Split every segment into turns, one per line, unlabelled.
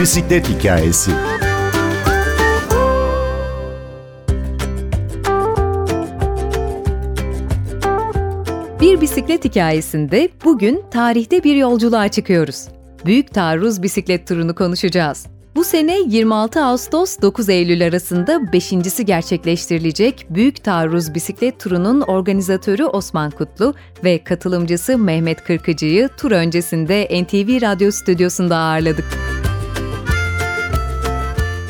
bisiklet hikayesi.
Bir bisiklet hikayesinde bugün tarihte bir yolculuğa çıkıyoruz. Büyük Taarruz bisiklet turunu konuşacağız. Bu sene 26 Ağustos 9 Eylül arasında beşincisi gerçekleştirilecek Büyük Taarruz bisiklet turunun organizatörü Osman Kutlu ve katılımcısı Mehmet Kırkıcı'yı tur öncesinde NTV Radyo stüdyosunda ağırladık.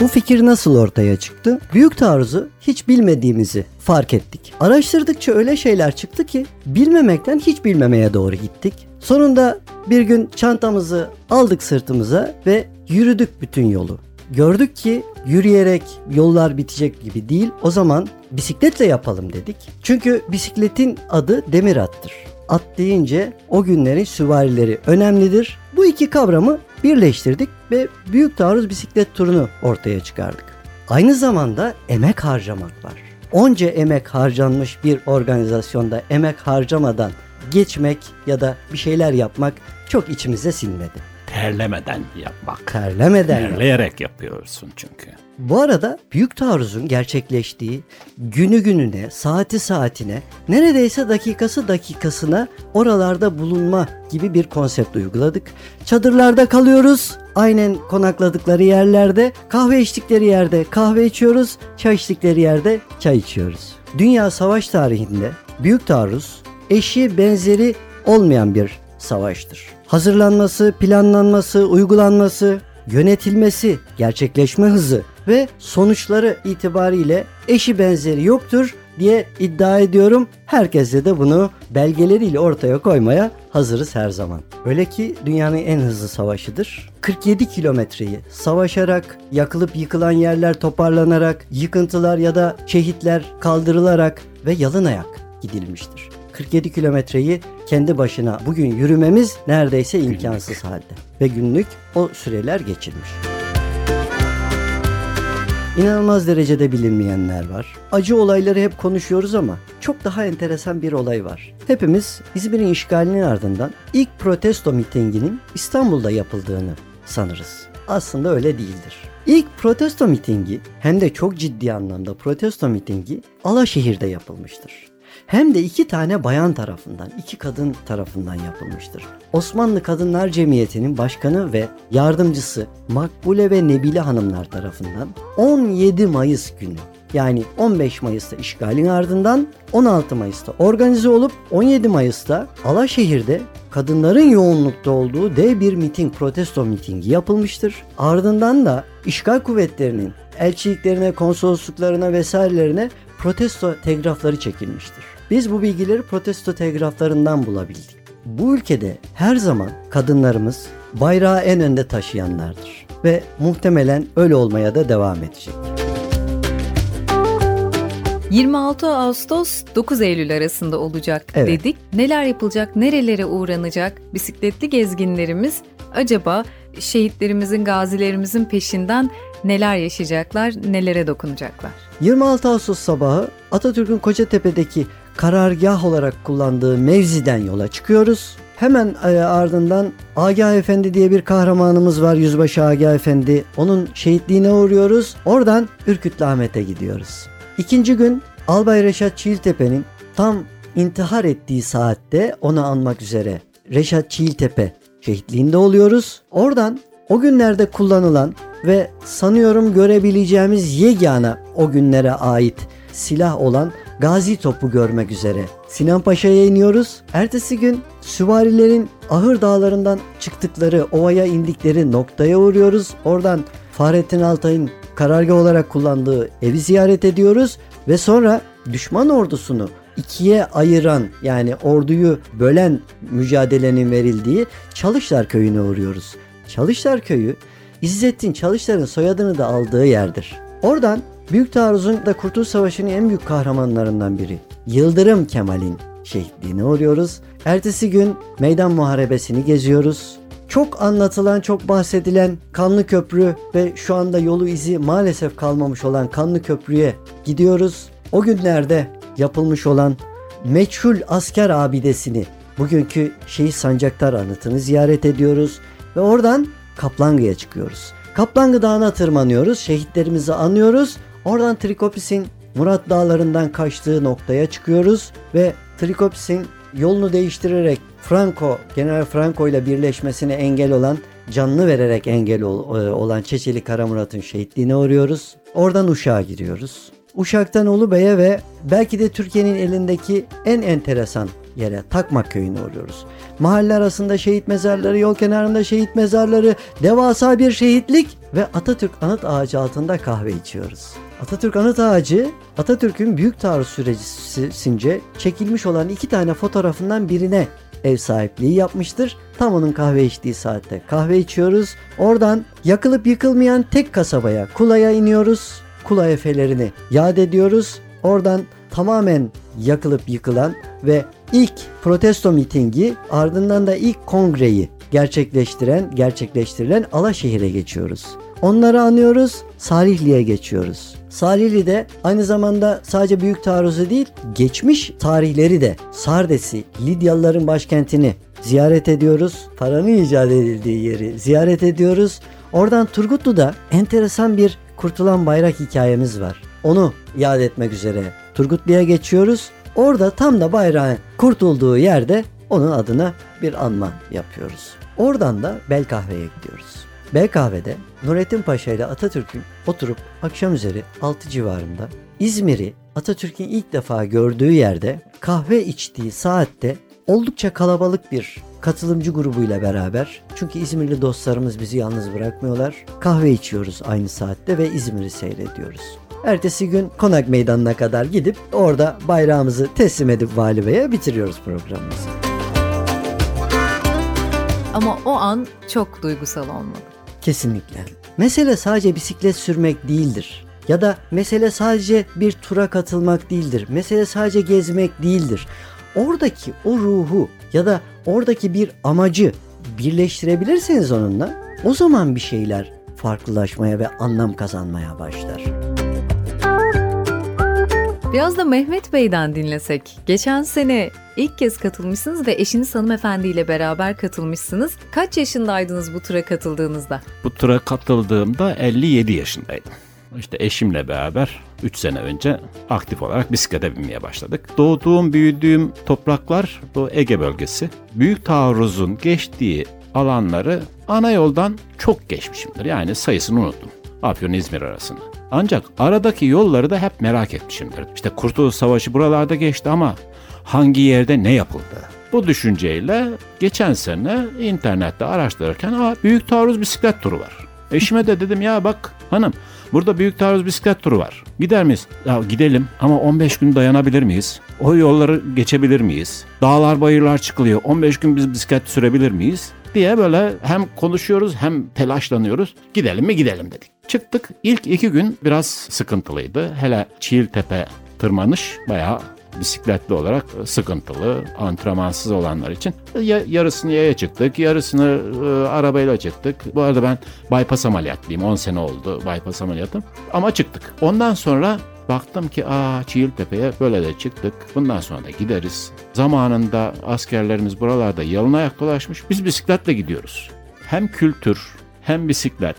Bu fikir nasıl ortaya çıktı? Büyük taarruzu hiç bilmediğimizi fark ettik. Araştırdıkça öyle şeyler çıktı ki bilmemekten hiç bilmemeye doğru gittik. Sonunda bir gün çantamızı aldık sırtımıza ve yürüdük bütün yolu. Gördük ki yürüyerek yollar bitecek gibi değil. O zaman bisikletle yapalım dedik. Çünkü bisikletin adı demir attır. At deyince o günlerin süvarileri önemlidir. Bu iki kavramı birleştirdik ve büyük taarruz bisiklet turunu ortaya çıkardık. Aynı zamanda emek harcamak var. Onca emek harcanmış bir organizasyonda emek harcamadan geçmek ya da bir şeyler yapmak çok içimize sinmedi.
Terlemeden yapmak.
Terlemeden
Terleyerek yapıyorsun çünkü.
Bu arada büyük taarruzun gerçekleştiği günü gününe, saati saatine, neredeyse dakikası dakikasına oralarda bulunma gibi bir konsept uyguladık. Çadırlarda kalıyoruz. Aynen konakladıkları yerlerde, kahve içtikleri yerde kahve içiyoruz, çay içtikleri yerde çay içiyoruz. Dünya savaş tarihinde büyük taarruz eşi benzeri olmayan bir savaştır. Hazırlanması, planlanması, uygulanması, yönetilmesi, gerçekleşme hızı ve sonuçları itibariyle eşi benzeri yoktur diye iddia ediyorum. Herkese de bunu belgeleriyle ortaya koymaya hazırız her zaman. Öyle ki dünyanın en hızlı savaşıdır. 47 kilometreyi savaşarak, yakılıp yıkılan yerler toparlanarak, yıkıntılar ya da şehitler kaldırılarak ve yalın ayak gidilmiştir. 47 kilometreyi kendi başına bugün yürümemiz neredeyse imkansız halde. Ve günlük o süreler geçilmiş. İnanılmaz derecede bilinmeyenler var. Acı olayları hep konuşuyoruz ama çok daha enteresan bir olay var. Hepimiz İzmir'in işgalinin ardından ilk protesto mitinginin İstanbul'da yapıldığını sanırız. Aslında öyle değildir. İlk protesto mitingi hem de çok ciddi anlamda protesto mitingi Alaşehir'de yapılmıştır hem de iki tane bayan tarafından, iki kadın tarafından yapılmıştır. Osmanlı Kadınlar Cemiyeti'nin başkanı ve yardımcısı Makbule ve Nebile Hanımlar tarafından 17 Mayıs günü yani 15 Mayıs'ta işgalin ardından 16 Mayıs'ta organize olup 17 Mayıs'ta Alaşehir'de kadınların yoğunlukta olduğu dev bir miting, protesto mitingi yapılmıştır. Ardından da işgal kuvvetlerinin elçiliklerine, konsolosluklarına vesairelerine protesto telgrafları çekilmiştir. Biz bu bilgileri protesto telgraflarından bulabildik. Bu ülkede her zaman kadınlarımız bayrağı en önde taşıyanlardır ve muhtemelen öyle olmaya da devam edecek.
26 Ağustos 9 Eylül arasında olacak evet. dedik. Neler yapılacak, nerelere uğranacak bisikletli gezginlerimiz acaba şehitlerimizin, gazilerimizin peşinden neler yaşayacaklar, nelere dokunacaklar?
26 Ağustos sabahı Atatürk'ün Kocatepe'deki karargah olarak kullandığı mevziden yola çıkıyoruz. Hemen e, ardından Agah Efendi diye bir kahramanımız var Yüzbaşı Agah Efendi. Onun şehitliğine uğruyoruz. Oradan Ürkütlü Ahmet'e gidiyoruz. İkinci gün Albay Reşat Çiğiltepe'nin tam intihar ettiği saatte onu anmak üzere Reşat Çiğiltepe şehitliğinde oluyoruz. Oradan o günlerde kullanılan ve sanıyorum görebileceğimiz yegane o günlere ait silah olan gazi topu görmek üzere Sinan Paşa'ya iniyoruz. Ertesi gün süvarilerin Ahır Dağları'ndan çıktıkları, ovaya indikleri noktaya uğruyoruz. Oradan Fahrettin Altay'ın karargah olarak kullandığı evi ziyaret ediyoruz ve sonra düşman ordusunu ikiye ayıran yani orduyu bölen mücadelenin verildiği Çalışlar Köyü'ne uğruyoruz. Çalışlar Köyü İzzettin Çalışlar'ın soyadını da aldığı yerdir. Oradan Büyük Taarruz'un da Kurtuluş Savaşı'nın en büyük kahramanlarından biri Yıldırım Kemal'in şehitliğine uğruyoruz. Ertesi gün meydan muharebesini geziyoruz. Çok anlatılan, çok bahsedilen Kanlı Köprü ve şu anda yolu izi maalesef kalmamış olan Kanlı Köprü'ye gidiyoruz. O günlerde yapılmış olan meçhul asker abidesini, bugünkü şehit sancaktar anıtını ziyaret ediyoruz ve oradan Kaplangı'ya çıkıyoruz. Kaplangı Dağı'na tırmanıyoruz. Şehitlerimizi anıyoruz. Oradan Trikopis'in Murat Dağları'ndan kaçtığı noktaya çıkıyoruz ve Trikopis'in yolunu değiştirerek Franco, General Franco ile birleşmesine engel olan, canını vererek engel e, olan Çeçeli Karamurat'ın şehitliğine uğruyoruz. Oradan Uşak'a gidiyoruz. Uşak'tan Ulubey'e ve belki de Türkiye'nin elindeki en enteresan yere Takmak köyüne uğruyoruz. Mahalle arasında şehit mezarları, yol kenarında şehit mezarları, devasa bir şehitlik ve Atatürk anıt ağacı altında kahve içiyoruz. Atatürk anıt ağacı Atatürk'ün büyük taarruz süresince çekilmiş olan iki tane fotoğrafından birine ev sahipliği yapmıştır. Tam onun kahve içtiği saatte kahve içiyoruz. Oradan yakılıp yıkılmayan tek kasabaya Kula'ya iniyoruz. Kula efelerini yad ediyoruz. Oradan tamamen yakılıp yıkılan ve ilk protesto mitingi ardından da ilk kongreyi gerçekleştiren, gerçekleştirilen Alaşehir'e geçiyoruz. Onları anıyoruz, Salihli'ye geçiyoruz. Salihli'de aynı zamanda sadece büyük taarruzu değil, geçmiş tarihleri de Sardes'i, Lidyalıların başkentini ziyaret ediyoruz. Paranın icat edildiği yeri ziyaret ediyoruz. Oradan Turgutlu'da enteresan bir kurtulan bayrak hikayemiz var. Onu iade etmek üzere Turgutlu'ya geçiyoruz. Orada tam da bayrağın kurtulduğu yerde onun adına bir anma yapıyoruz. Oradan da Bel Kahve'ye gidiyoruz. Bel Kahve'de Nurettin Paşa ile Atatürk'ün oturup akşam üzeri 6 civarında İzmir'i Atatürk'ün ilk defa gördüğü yerde kahve içtiği saatte oldukça kalabalık bir katılımcı grubuyla beraber çünkü İzmirli dostlarımız bizi yalnız bırakmıyorlar. Kahve içiyoruz aynı saatte ve İzmir'i seyrediyoruz. Ertesi gün Konak Meydanı'na kadar gidip orada bayrağımızı teslim edip Vali Bey'e bitiriyoruz programımızı.
Ama o an çok duygusal olmalı.
Kesinlikle. Mesele sadece bisiklet sürmek değildir. Ya da mesele sadece bir tura katılmak değildir. Mesele sadece gezmek değildir. Oradaki o ruhu ya da oradaki bir amacı birleştirebilirseniz onunla o zaman bir şeyler farklılaşmaya ve anlam kazanmaya başlar.
Biraz da Mehmet Bey'den dinlesek. Geçen sene ilk kez katılmışsınız ve eşiniz hanımefendiyle beraber katılmışsınız. Kaç yaşındaydınız bu tura katıldığınızda?
Bu tura katıldığımda 57 yaşındaydım. İşte eşimle beraber 3 sene önce aktif olarak bisiklete binmeye başladık. Doğduğum, büyüdüğüm topraklar bu Ege bölgesi. Büyük taarruzun geçtiği alanları ana yoldan çok geçmişimdir. Yani sayısını unuttum. Afyon İzmir arasında. Ancak aradaki yolları da hep merak etmişimdir. İşte Kurtuluş Savaşı buralarda geçti ama hangi yerde ne yapıldı? Bu düşünceyle geçen sene internette araştırırken Aa, büyük taarruz bisiklet turu var. Eşime de dedim ya bak hanım burada büyük taarruz bisiklet turu var. Gider miyiz? Ya gidelim ama 15 gün dayanabilir miyiz? O yolları geçebilir miyiz? Dağlar bayırlar çıkılıyor. 15 gün biz bisiklet sürebilir miyiz? diye böyle hem konuşuyoruz hem telaşlanıyoruz. Gidelim mi gidelim dedik. Çıktık. İlk iki gün biraz sıkıntılıydı. Hele Çiğiltepe tırmanış bayağı bisikletli olarak sıkıntılı, antrenmansız olanlar için. Ya, yarısını yaya çıktık, yarısını e, arabayla çıktık. Bu arada ben bypass ameliyatlıyım. 10 sene oldu bypass ameliyatım. Ama çıktık. Ondan sonra baktım ki aa Çiğiltepe'ye böyle de çıktık. Bundan sonra da gideriz. Zamanında askerlerimiz buralarda yalın ayak dolaşmış. Biz bisikletle gidiyoruz. Hem kültür hem bisiklet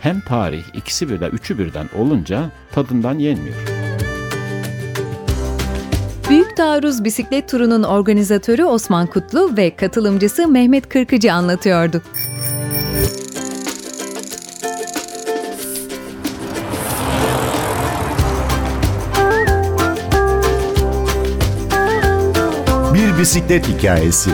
hem tarih ikisi birden, üçü birden olunca tadından yenmiyor.
Büyük Taarruz bisiklet turunun organizatörü Osman Kutlu ve katılımcısı Mehmet Kırkıcı anlatıyordu.
Bir bisiklet hikayesi.